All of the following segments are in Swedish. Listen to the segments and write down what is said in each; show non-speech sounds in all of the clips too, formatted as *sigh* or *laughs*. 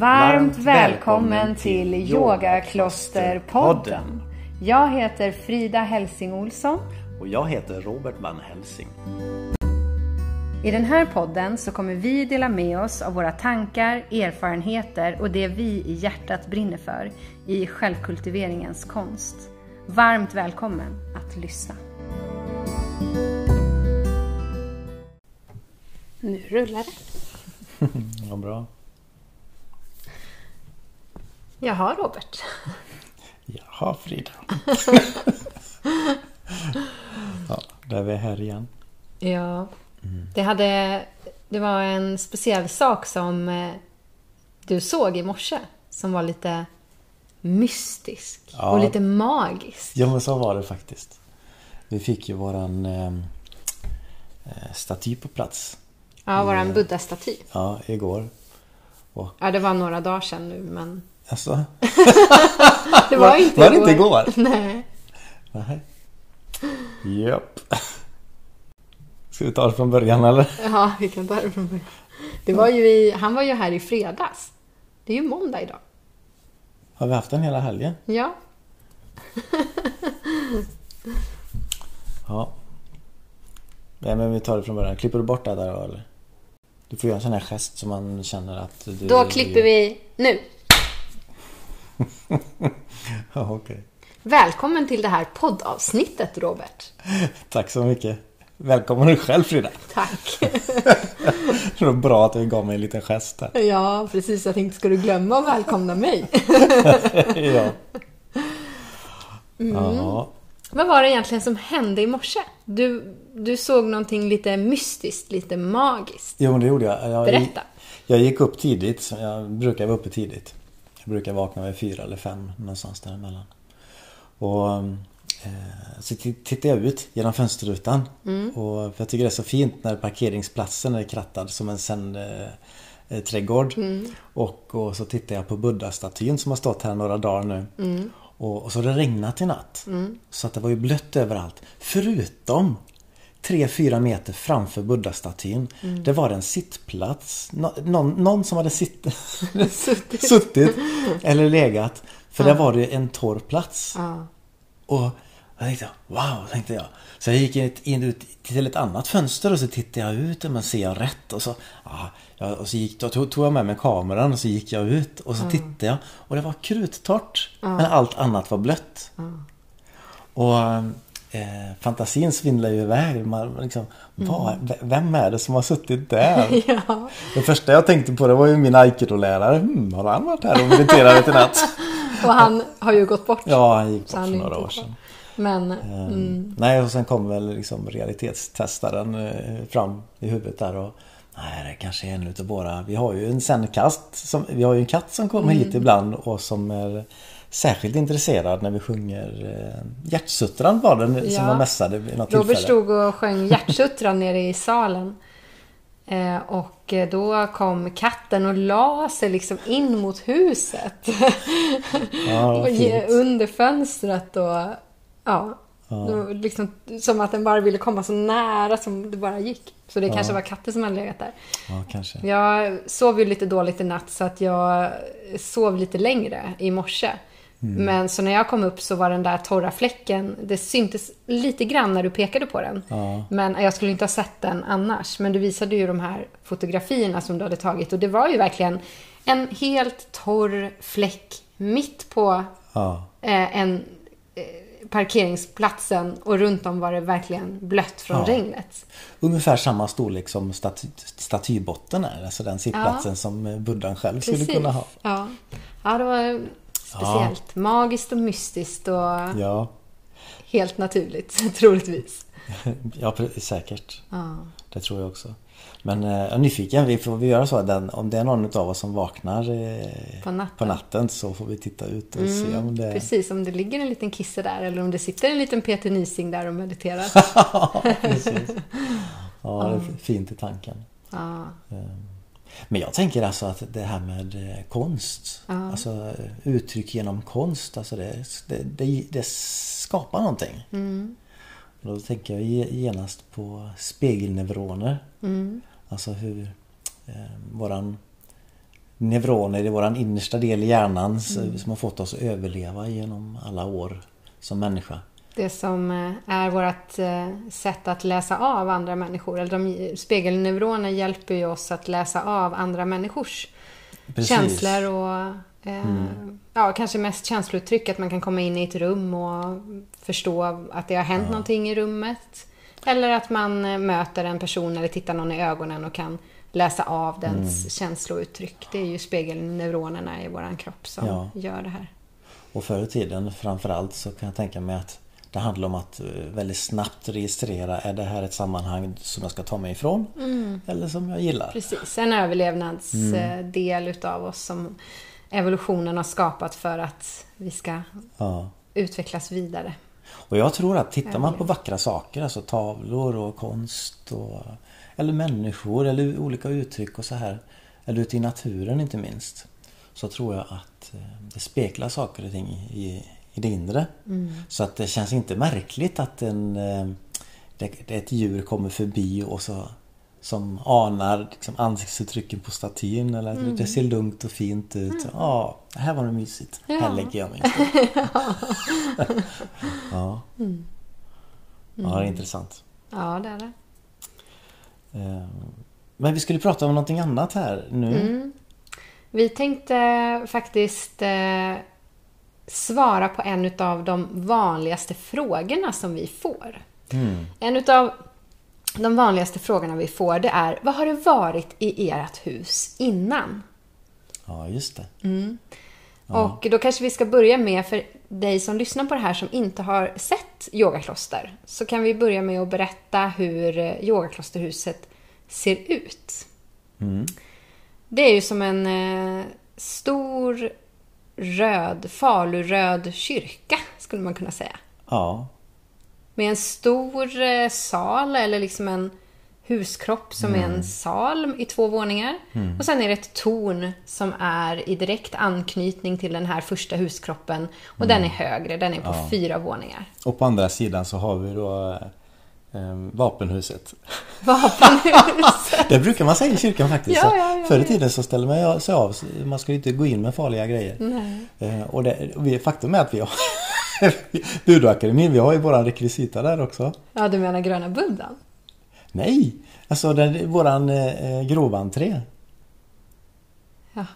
Varmt välkommen till Yogaklosterpodden. Jag heter Frida Helsing Olsson. Och jag heter Robert Van Helsing. I den här podden så kommer vi dela med oss av våra tankar, erfarenheter och det vi i hjärtat brinner för i självkultiveringens konst. Varmt välkommen att lyssna. Nu rullar det. *laughs* Vad bra. Jaha Robert. *laughs* Jaha Frida. *laughs* ja, där är vi här igen. Ja. Det, hade, det var en speciell sak som eh, du såg i morse som var lite mystisk Ja. och lite magisk. Ja men så var det faktiskt. Vi fick ju våran eh, eh, staty på plats. Ja, våran buddha-staty. Ja, igår. Ja, det var några dagar sedan nu, men Alltså, *laughs* det var, inte var det inte igår? *laughs* Nej. Nej. Japp. Ska vi ta det från början eller? Ja, vi kan ta det från början. Det var ju i, han var ju här i fredags. Det är ju måndag idag. Har vi haft den hela helgen? Ja. Ja. Nej men vi tar det från början. Klipper du bort det där eller? Du får göra en sån här gest som man känner att du... Då klipper vi nu. *laughs* Ja, okej. Välkommen till det här poddavsnittet, Robert. *laughs* Tack så mycket. Välkommen du själv Frida. Tack. *laughs* Det var bra att du gav mig en liten gest här. Ja, precis. Jag tänkte, ska du glömma att välkomna mig? ja. Ja. Vad var det egentligen som hände i morse? Du, du såg någonting lite mystiskt, lite magiskt. Jo, det gjorde jag. jag Berätta. Jag gick upp tidigt. Jag brukar vara uppe tidigt. Jag brukar vakna vid fyra eller fem, någonstans däremellan. Och eh, så tittar jag ut genom fönsterrutan. Och för jag tycker det är så fint när parkeringsplatsen är krattad som en sen eh, eh, trädgård. Och, och så tittar jag på Buddha-statyn som har stått här några dagar nu. Och, och så har det regnat i natt. Så att det var ju blött överallt. Förutom 3-4 meter framför Buddha-statyn. Det var en sittplats. Nå, någon, någon som hade sitt, *laughs* suttit eller legat. För där var det en torr plats. Ja. Och jag tänkte, wow, tänkte jag. Så jag gick in, ut till ett annat fönster och så tittade jag ut, men ser jag rätt? Och så, ja, ja, och så gick, tog, tog jag med mig kameran och så gick jag ut och så tittade jag och det var kruttorrt. Men allt annat var blött. Och eh, fantasin svindlar ju iväg. Man, liksom, vad, v- vem är det som har suttit där? *laughs* Ja. Det första jag tänkte på det var ju min aikido-lärare. Hmm, har han varit här och mediterat i natt? *laughs* Och han har ju gått bort. Ja, han gick bort för några år sedan. Men Mm. Nej, och sen kom väl liksom realitetstestaren eh, fram i huvudet där och Nej, det kanske är en utav våra... Vi har ju en sändkast. Som, vi har ju en katt som kommer hit ibland och som är särskilt intresserad när vi sjunger eh, Hjärtsuttran var den som Ja. var mässade vid något Robert tillfälle. stod och sjöng hjärtsuttran nere i salen. Eh, och eh, då kom katten och la sig liksom in mot huset. Ja, under fönstret och ja. Det var Liksom, som att den bara ville komma så nära som det bara gick. Så det kanske var katten som hade legat där. Ja, kanske. Jag sov ju lite dåligt i natt så att jag sov lite längre i morse. Mm. Men så när jag kom upp så var den där torra fläcken, det syntes lite grann när du pekade på den. Ja. Men jag skulle inte ha sett den annars. Men du visade ju de här fotografierna som du hade tagit och det var ju verkligen en helt torr fläck mitt på Ja. eh, en eh, parkeringsplatsen och runt om var det verkligen blött från Ja. regnet. Ungefär samma storlek som staty, statybotten är. Alltså den sittplatsen som buddhan själv skulle kunna ha. Ja. ja, det var speciellt. Magiskt och mystiskt och Ja, helt naturligt, *laughs* troligtvis. ja säkert. Ja. Det tror jag också. Men eh, jag är nyfiken, vi får vi göra så att om det är någon av oss som vaknar eh, På natten. natten så får vi titta ut och se om det. Precis, om det ligger en liten kisse där eller om det sitter en liten Peter Nysing där och mediterar. *laughs* Precis. *laughs* Ja, det är fint i tanken. Ja, Men jag tänker alltså att det här med eh, konst, alltså eh, uttryck genom konst, alltså det, det, det, det skapar någonting. Och Då tänker jag ge- genast på spegelneuroner. Alltså hur eh, våran neuroner i våran innersta del i hjärnan mm. som har fått oss att överleva genom alla år som människa. Det som eh, är vårt eh, sätt att läsa av andra människor. Eller de, spegelneuroner hjälper ju oss att läsa av andra människors Precis. känslor och eh, mm. ja, kanske mest känslouttryck. Att man kan komma in i ett rum och förstå att det har hänt ja. någonting i rummet. Eller att man möter en person eller tittar någon i ögonen och kan läsa av dens mm. känslouttryck. Det är ju spegelneuronerna i våran kropp som ja. gör det här. Och förr i tiden framförallt så kan jag tänka mig att det handlar om att eh, väldigt snabbt registrera, är det här ett sammanhang som jag ska ta mig ifrån? Mm. Eller som jag gillar? Precis, en överlevnadsdel mm. utav oss som evolutionen har skapat för att vi ska ja. utvecklas vidare. Och jag tror att tittar man på vackra saker, alltså tavlor och konst och, eller människor eller olika uttryck och så här. Eller ute i naturen inte minst. Så tror jag att eh, det speglar saker och ting i, i det inre. Mm. Så att det känns inte märkligt att en, eh, det, ett djur kommer förbi och så som anar liksom ansiktsuttrycken på statyn eller att mm. det ser lugnt och fint ut. Mm. Ja, här var det mysigt. Ja. Här lägger jag mig. *laughs* *laughs* ja. Mm. ja, det är intressant. Ja, det är det. Eh, men vi skulle prata om någonting annat här nu. Mm. Vi tänkte faktiskt eh, svara på en av de vanligaste frågorna som vi får. Mm. En av de vanligaste frågorna vi får det är Vad har det varit i ert hus innan? Ja, just det. Mm. Ja. Och då kanske vi ska börja med, för dig som lyssnar på det här som inte har sett yogakloster, så kan vi börja med att berätta hur eh, yogaklosterhuset ser ut. Mm. Det är ju som en eh, stor röd, faluröd kyrka, skulle man kunna säga. Ja. Med en stor eh, sal, eller liksom en huskropp som mm. är en mm. sal i två våningar. Mm. Och sen är det ett torn som är i direkt anknytning till den här första huskroppen. Och mm. den är högre, den är på ja. fyra våningar. Och på andra sidan så har vi då eh, vapenhuset. Vapenhuset! *laughs* det brukar man säga i kyrkan faktiskt. Ja, ja, ja, Förr i tiden så ställde man sig av, man skulle inte gå in med farliga grejer. Eh, och det, faktum är att vi har *laughs* Budakademin, vi har ju våran rekvisita där också. Ja, du menar gröna buddhan? Nej, alltså den, våran eh, groventré.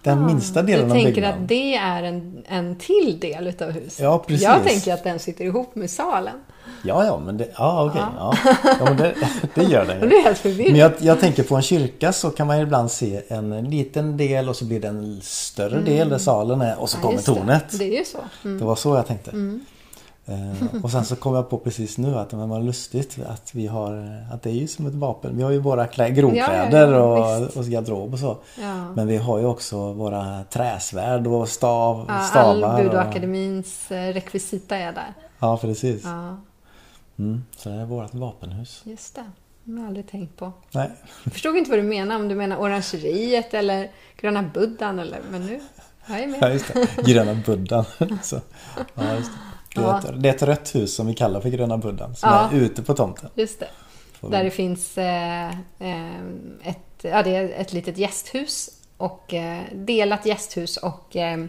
Den minsta delen av byggnaden. Du tänker att det är en, en till del utav huset? Ja, precis. Jag tänker att den sitter ihop med salen. Ja, ja, men det, ja, okej. Ja. Ja. ja men det, det gör den. *laughs* Förvirrande. Men jag, jag, tänker på en kyrka så kan man ibland se en liten del och så blir det en större mm. del där salen är och så ja, kommer tornet. Det. det är ju så. Mm. Det var så jag tänkte. Mm. Eh, och sen så kom jag på precis nu att det var lustigt att vi har att det är ju som ett vapen. Vi har ju våra klä, grovkläder ja, och, och garderob och så. Ja. Men vi har ju också våra träsvärd och stav, ja, stavar. All Budoakademins och... Eh, rekvisita är där. Ja precis. Mm, så det är vårt vapenhus. Just det. Det har jag aldrig tänkt på. Nej. Jag förstod inte vad du menar. Om du menar orangeriet eller gröna buddhan eller... Men nu jag är med. Ja, just det. Gröna buddhan. *laughs* så. Ja, just det. Det är, ett, det är ett rött hus som vi kallar för Gröna Buddhan som ja. är ute på tomten. Just det. Där det finns eh, eh, ett, ja, det är ett litet gästhus och eh, delat gästhus och eh,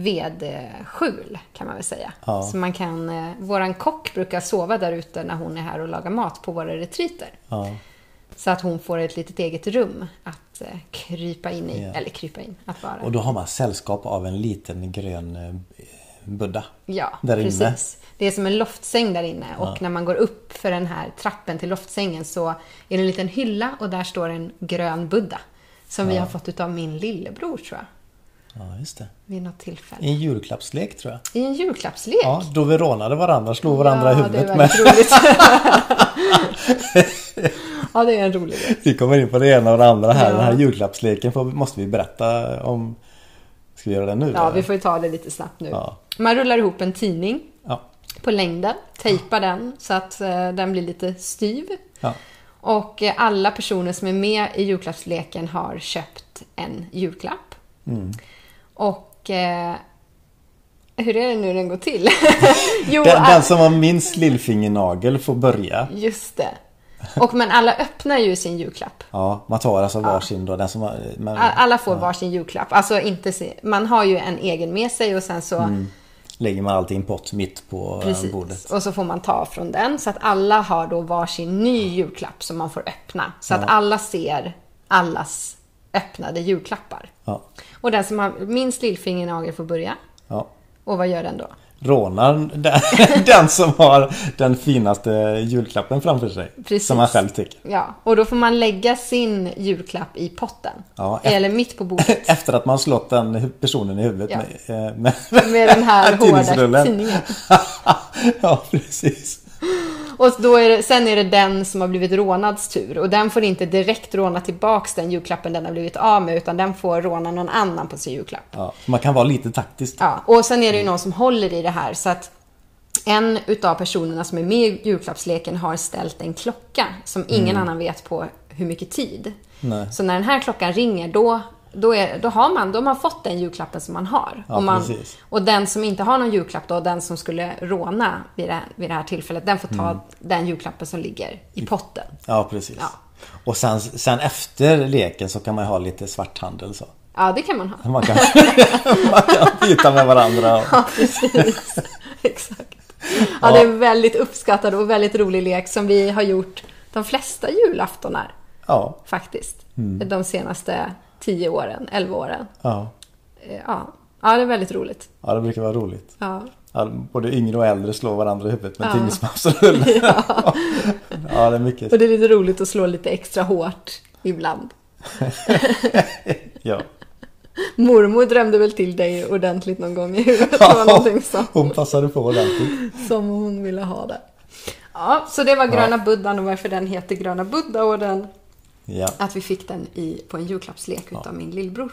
vedskjul kan man väl säga. Ja. Så man kan, eh, våran kock brukar sova där ute när hon är här och lagar mat på våra retriter. Ja. Så att hon får ett litet eget rum att eh, krypa in i. Ja. Eller krypa in, att vara. Och då har man sällskap av en liten grön eh, Buddha. Ja, där precis. Inne. Det är som en loftsäng där inne och ja. när man går upp för den här trappen till loftsängen så är det en liten hylla och där står en grön Buddha. Som vi har fått av min lillebror tror jag. Ja, just det. Vid något tillfälle. I en julklappslek tror jag. I en julklappslek? Ja, då vi rånade varandra, slog varandra ja, i huvudet. Det är väldigt roligt. *laughs* ja, det är en rolig lek. Vi kommer in på det ena och det andra här. Ja. Den här julklappsleken måste vi berätta om. Ska vi göra det nu? Ja, eller? vi får ju ta det lite snabbt nu. Ja. Man rullar ihop en tidning ja. på längden, tejpar den så att eh, den blir lite styv. Och eh, alla personer som är med i julklappsleken har köpt en julklapp. Mm. Och eh, hur är det nu den går till? *laughs* jo, den, den, som har minst lillfingernagel får börja. Just det. Och men alla öppnar ju sin julklapp. Ja, man tar alltså varsin då. Den som har, men, Alla får varsin julklapp. Alltså inte man har ju en egen med sig och sen så lägger man alltid i en pott mitt på eh, Precis. bordet. Och så får man ta från den. Så att alla har då varsin ny julklapp som man får öppna. Så att alla ser allas öppnade julklappar. Ja. Och den som har minst lillfingernagel får börja. ja. Och vad gör den då? Rånar den, *laughs* den som har den finaste julklappen framför sig. Precis. Som man själv tycker. Ja, och då får man lägga sin julklapp i potten. Ja, Eller mitt på bordet. *laughs* Efter att man slått den personen i huvudet Ja. med, eh, med, Med den här *laughs* hårda tidningsrullen. tidningen. ja, precis. Och då är det, sen är det den som har blivit rånads tur. Och den får inte direkt råna tillbaks den julklappen den har blivit av med. Utan den får råna någon annan på sin julklapp. Ja, man kan vara lite taktisk. Ja, och sen är det ju någon som håller i det här. Så att en utav personerna som är med i julklappsleken har ställt en klocka som ingen annan vet på hur mycket tid. Nej. Så när den här klockan ringer då, då, är, då har man, då har man fått den julklappen som man har. Ja, och, man, precis. och den som inte har någon julklapp då, den som skulle råna vid det, vid det här tillfället, den får ta den julklappen som ligger i potten. Ja, precis. Ja. Och sen, sen efter leken så kan man ha lite svarthandel så. Ja, det kan man ha. Man kan, *laughs* man kan byta med varandra. *laughs* Ja, precis. *laughs* Exakt. Ja, det är en väldigt uppskattad och väldigt rolig lek som vi har gjort de flesta julaftonar ja, faktiskt. De senaste 10 åren, 11 åren. ja. Eh, Ja. ja, det är väldigt roligt. ja, det brukar vara roligt. Ja. Ja, både yngre och äldre slår varandra i huvudet med Ja. tidningspappersrulle. *laughs* Ja. *laughs* ja, det är mycket. Och det är lite roligt att slå lite extra hårt ibland. *laughs* Ja. Mormor drömde väl till dig ordentligt någon gång i huvudet. Det någonting som, Hon passade på ordentligt. som hon ville ha där. Ja, så det var Gröna Buddhan och varför den heter Gröna Buddha och den, Ja. att vi fick den i, på en julklappslek utav min lillbror.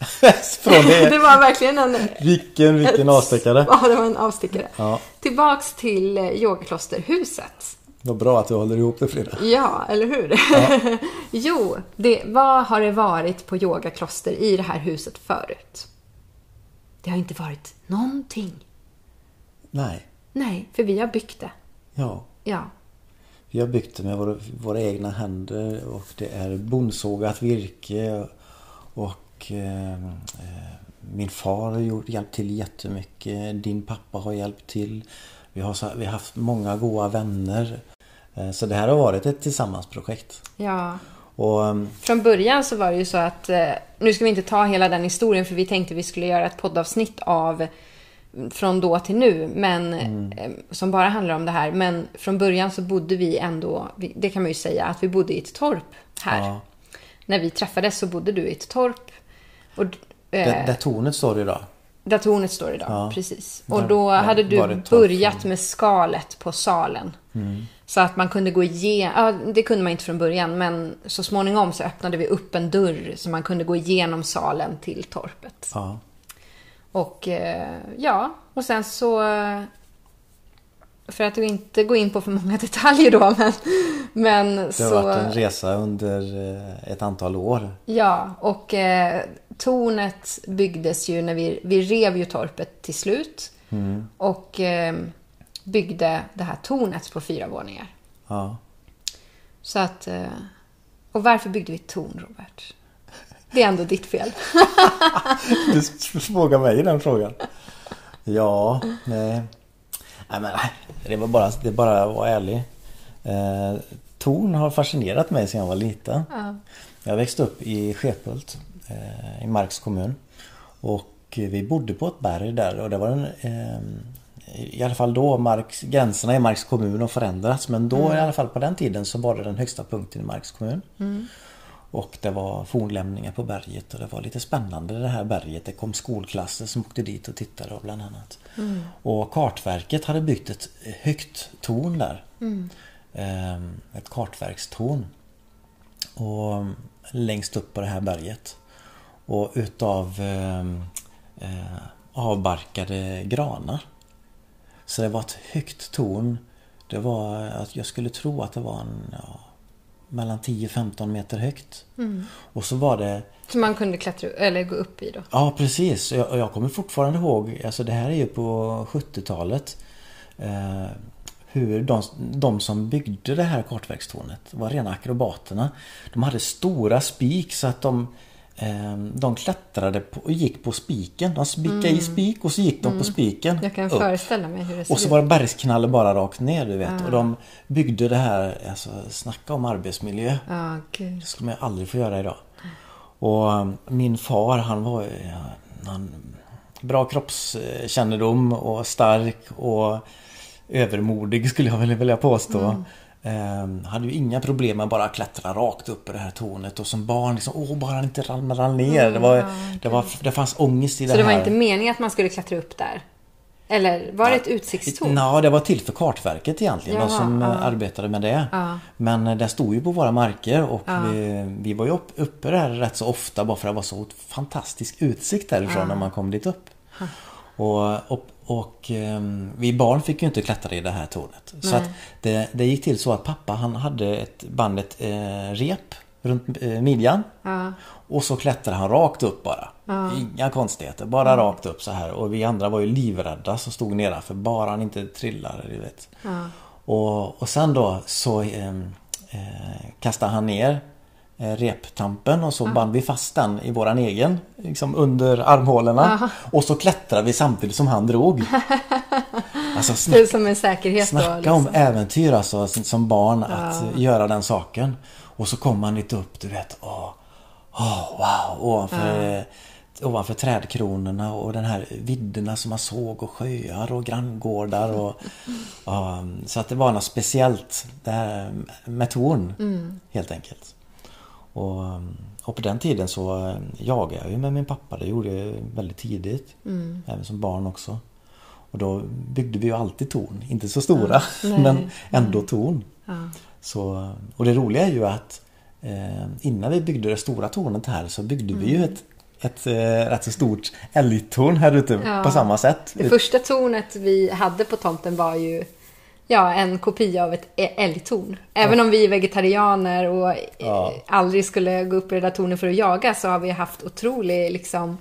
*laughs* Från Det *laughs* det. var verkligen en... Vilken, vilken avstickare. Ja, det var en avstickare. Ja. Tillbaks till eh, yogaklosterhuset. Vad bra att du håller ihop det Frida. Ja, eller hur? *laughs* jo, det, vad har det varit på yogakloster i det här huset förut? Det har inte varit någonting. Nej. Nej, för vi har byggt det. Ja. Ja, Vi har byggt det med våra, våra egna händer och det är bondsågat virke och eh, eh, min far har gjort, hjälpt till jättemycket. Din pappa har hjälpt till. Vi har, så- vi har haft många goda vänner. Eh, så det här har varit ett tillsammansprojekt. ja. Och eh, Från början så var det ju så att, eh, nu ska vi inte ta hela den historien för vi tänkte vi skulle göra ett poddavsnitt av från då till nu, men eh, som bara handlar om det här. Men från början så bodde vi ändå, det kan man ju säga, att vi bodde i ett torp här. Ja. När vi träffades så bodde du i ett torp. Och, eh, där, där tornet står idag. där tornet står idag, Ja. precis. Och då där hade du börjat med skalet på salen. Så att man kunde gå igenom, ja, det kunde man inte från början, men så småningom så öppnade vi upp en dörr så man kunde gå igenom salen till torpet. Ja. Och eh, ja, och sen så... För att inte gå in på för många *laughs* detaljer då, men... men Det har så, varit en resa under eh, ett antal år. Ja, och eh, tornet byggdes ju när vi, vi rev ju torpet till slut. Och eh, byggde det här tornet på fyra våningar. Ja. Så att... Eh, och varför byggde vi ett torn, Robert? Det är ändå ditt fel. *laughs* Du frågar mig den frågan. Ja, nej. Nej men nej, det var bara, det bara att vara ärlig. Eh, torn har fascinerat mig sedan jag var liten. Ja. Jag växte upp i Skepult eh, i Marks kommun. Och vi bodde på ett berg där och det var en eh, i alla fall då, Marks, gränserna i Marks kommun har förändrats men då i alla fall på den tiden så var det den högsta punkten i Marks kommun. Och det var fornlämningar på berget och det var lite spännande det här berget. Det kom skolklasser som åkte dit och tittade bland annat. Och kartverket hade byggt ett högt torn där. Ehm, Ett kartverkstorn. Och längst upp på det här berget. Och utav ehm, eh, avbarkade granar. Så det var ett högt torn. Det var att jag skulle tro att det var en, ja, mellan 10-15 meter högt. Och så var det Som man kunde klättra eller gå upp i då. Ja precis. Jag, jag kommer fortfarande ihåg, alltså det här är ju på 70-talet. Eh, hur de, de som byggde det här kartverkstornet var rena akrobaterna. De hade stora spik så att de de klättrade på, och gick på spiken. De spikade i spik och så gick de på spiken Jag kan upp. föreställa mig hur det ser Och så ut. var det bergsknalle bara rakt ner du vet. Och de byggde det här, alltså snacka om arbetsmiljö. Ja, gud. Det skulle man aldrig få göra idag. Och um, min far han var han, bra kroppskännedom och stark och övermodig skulle jag vilja påstå. Ehm, hade ju inga problem med att bara klättra rakt upp i det här tornet och som barn liksom, åh bara han inte ramlar ner. Det, var, det, var, det fanns ångest i Så det det här. var inte meningen att man skulle klättra upp där? Eller var det ett utsiktstorn? Ja, det var till för kartverket egentligen. de Jaha, som ja. eh, arbetade med det. Ja. Men eh, det stod ju på våra marker och vi, vi var ju upp, uppe där rätt så ofta bara för att det var så fantastisk utsikt därifrån när man kom dit upp. Och, och, och ehm, vi barn fick ju inte klättra i det här tornet. Så att det, det gick till så att pappa han hade ett bandet eh, rep runt eh, midjan. Ja. Och så klättrade han rakt upp bara. Inga konstigheter, bara rakt upp så här. Och vi andra var ju livrädda som stod nedanför. Bara han inte trillade, du vet. Och, och sen då så eh, eh, kastade han ner reptampen och så band vi fast den i våran egen, liksom under armhålorna. Och så klättrade vi samtidigt som han drog. *laughs* Alltså är som en säkerhet då. snacka Liksom. om äventyr alltså som barn att göra den saken. Och så kommer man lite upp, du vet. Åh, åh wow, ovanför, ovanför trädkronorna och den här vidderna som man såg och sjöar och granngårdar. Och, *laughs* ja, så att det var något speciellt det här med torn helt enkelt. Och, och på den tiden så jagade jag ju med min pappa. Det gjorde jag väldigt tidigt. Även som barn också. Och då byggde vi ju alltid torn. Inte så stora *laughs* men ändå torn. Så, och det roliga är ju att eh, innan vi byggde det stora tornet här så byggde vi ju ett, ett eh, rätt så stort älgtorn här ute Ja. på samma sätt. Det första tornet vi hade på tomten var ju ja, en kopia av ett ä- älgtorn. Även om vi är vegetarianer och Ja. aldrig skulle gå upp i det där tornet för att jaga så har vi haft otrolig liksom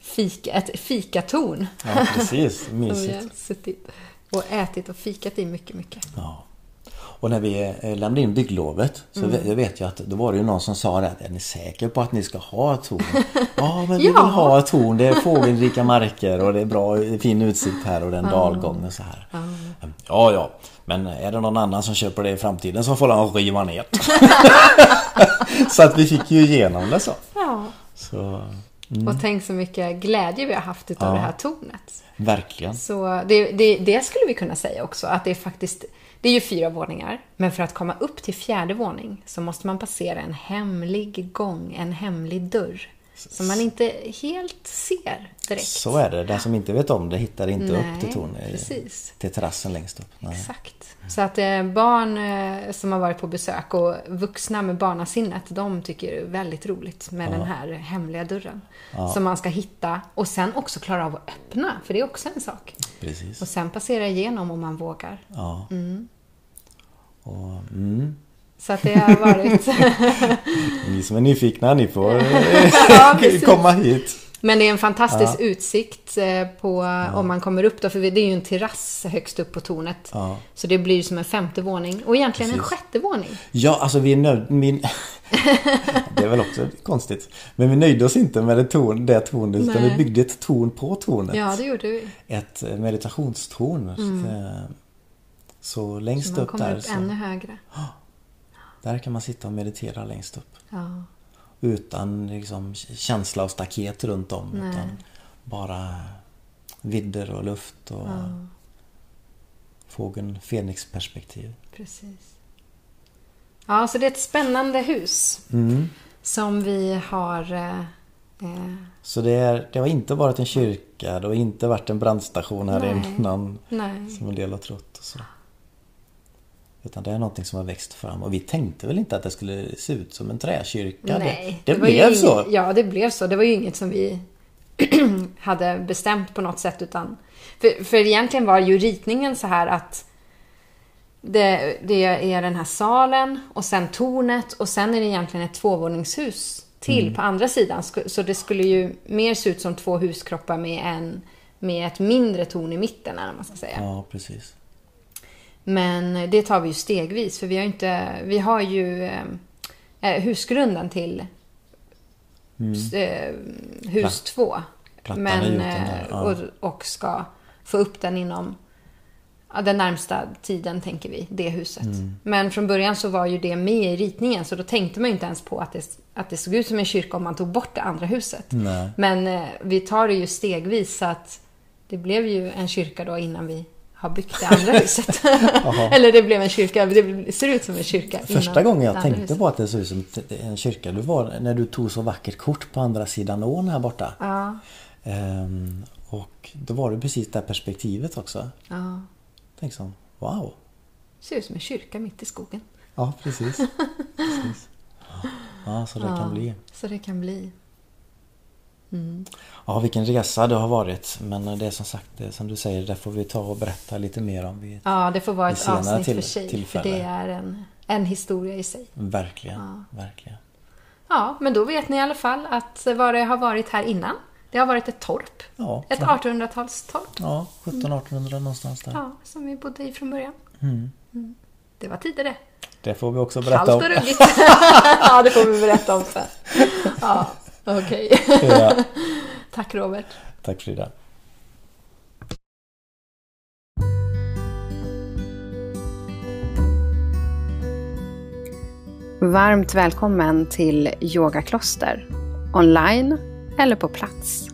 fika, ett fikatorn. Ja, precis. *laughs* Som vi Mysigt. suttit och ätit och fikat i mycket, mycket. Ja. Och när vi eh, lämnade in bygglovet så Mm. vet- jag vet ju att då var det ju någon som sa det. Är ni säker på att ni ska ha ett torn? *laughs* ja, men vi Ja. vill ha ett torn. Det är fågelrika marker och det är bra, fin utsikt här och det är en dalgång och så här. Ja, ja. Men är det någon annan som köper det i framtiden så får han riva ner. *laughs* så att vi fick ju igenom det så. Ja. Så Och tänk så mycket glädje vi har haft utav Ja. det här tornet. verkligen. Så det, det, det skulle vi kunna säga också, att det är faktiskt, det är ju fyra våningar, men för att komma upp till fjärde våning så måste man passera en hemlig gång, en hemlig dörr. Som man inte helt ser direkt. Så är det. Den som inte vet om det hittar inte upp till Nej, tornet. precis. Till terrassen längst upp. Nej. Exakt. Så att eh, barn eh, som har varit på besök och vuxna med barnasinnet, de tycker det är väldigt roligt med den här hemliga dörren. Som man ska hitta och sen också klara av att öppna, för det är också en sak. Precis. Och sen passera igenom om man vågar. Ja. Och, mm. Så att det har varit... *laughs* Ni som är nyfikna, ni får *laughs* Ja, precis. komma hit. Men det är en fantastisk utsikt eh, på, om man kommer upp då, för det är ju en terrass högst upp på tornet. Ja. Så det blir som en femte våning och egentligen en Precis. sjätte våning. Ja, alltså vi är nöjda. Min... *laughs* det är väl också konstigt. Men vi nöjde oss inte med det, torn, det tornet, utan vi byggde ett torn på tornet. Ja, det gjorde vi. Ett eh, meditationstorn. Eh, Så längst Så man upp kommer där, upp så, ännu högre. Där kan man sitta och meditera längst upp. Ja. Utan liksom känsla och staket runt om. Nej. Utan bara vidder och luft och fågeln Fenix-perspektiv. Precis. Ja, så det är ett spännande hus Mm. som vi har... Eh, eh, Så det, är, det har inte varit en kyrka, det har inte varit en brandstation här Nej. innan. nej. Som en del har trott och så. Utan det är någonting som har växt fram. Och vi tänkte väl inte att det skulle se ut som en träkyrka. nej. det det ju blev inget- så. Ja, det blev så. Det var ju inget som vi *clears throat* hade bestämt på något sätt. Utan, för, för egentligen var ju ritningen så här att det, det är den här salen och sen tornet och sen är det egentligen ett tvåvåningshus till Mm. på andra sidan. Så det skulle ju mer se ut som två huskroppar med, en, med ett mindre torn i mitten, eller man ska säga. Ja, precis. Men det tar vi ju stegvis för vi har, inte, vi har ju eh, eh husgrunden till eh, hus två. Plattan är Men, eh, ja. och, och ska få upp den inom ja, den närmsta tiden, tänker vi, det huset. Mm. Men från början så var ju det med i ritningen, så då tänkte man ju inte ens på att det, att det såg ut som en kyrka om man tog bort det andra huset. Nej. Men eh, vi tar det ju stegvis, så att det blev ju en kyrka då innan vi har byggt det andra huset. *laughs* Eller det blev en kyrka, det ser ut som en kyrka. Första gången det jag tänkte huset. på att det såg ut som en kyrka, det var när du tog så vackert kort på andra sidan ån här borta. Ja, Ehm, och då var det precis det perspektivet också. ja. Tänk som, wow. Ser ut som en kyrka mitt i skogen. Ja, precis. *laughs* precis. Ja, så det kan bli. Så det kan bli. Ja, vilken resa det har varit. Men det är som sagt, det som du säger, det får vi ta och berätta lite mer om. Vi, Ja, det får vara Vid ett avsnitt till- för sig. För tillfälle. det är en, en historia i sig. Verkligen, verkligen. Ja, men då vet ni i alla fall att vad det har varit här innan. Det har varit ett torp. Ja, Ett från- 1800-talstorp. Ja, 1700-1800 någonstans där. Ja, som vi bodde i från början. Mm. Mm. Det var tidigare. Det får vi också berätta Kallt om. och ruggigt. *laughs* *laughs* ja, det får vi berätta om sen. Ja, okej. Ja, *laughs* Tack Robert. tack Frida. Varmt välkommen till Yoga Kloster. Online eller på plats.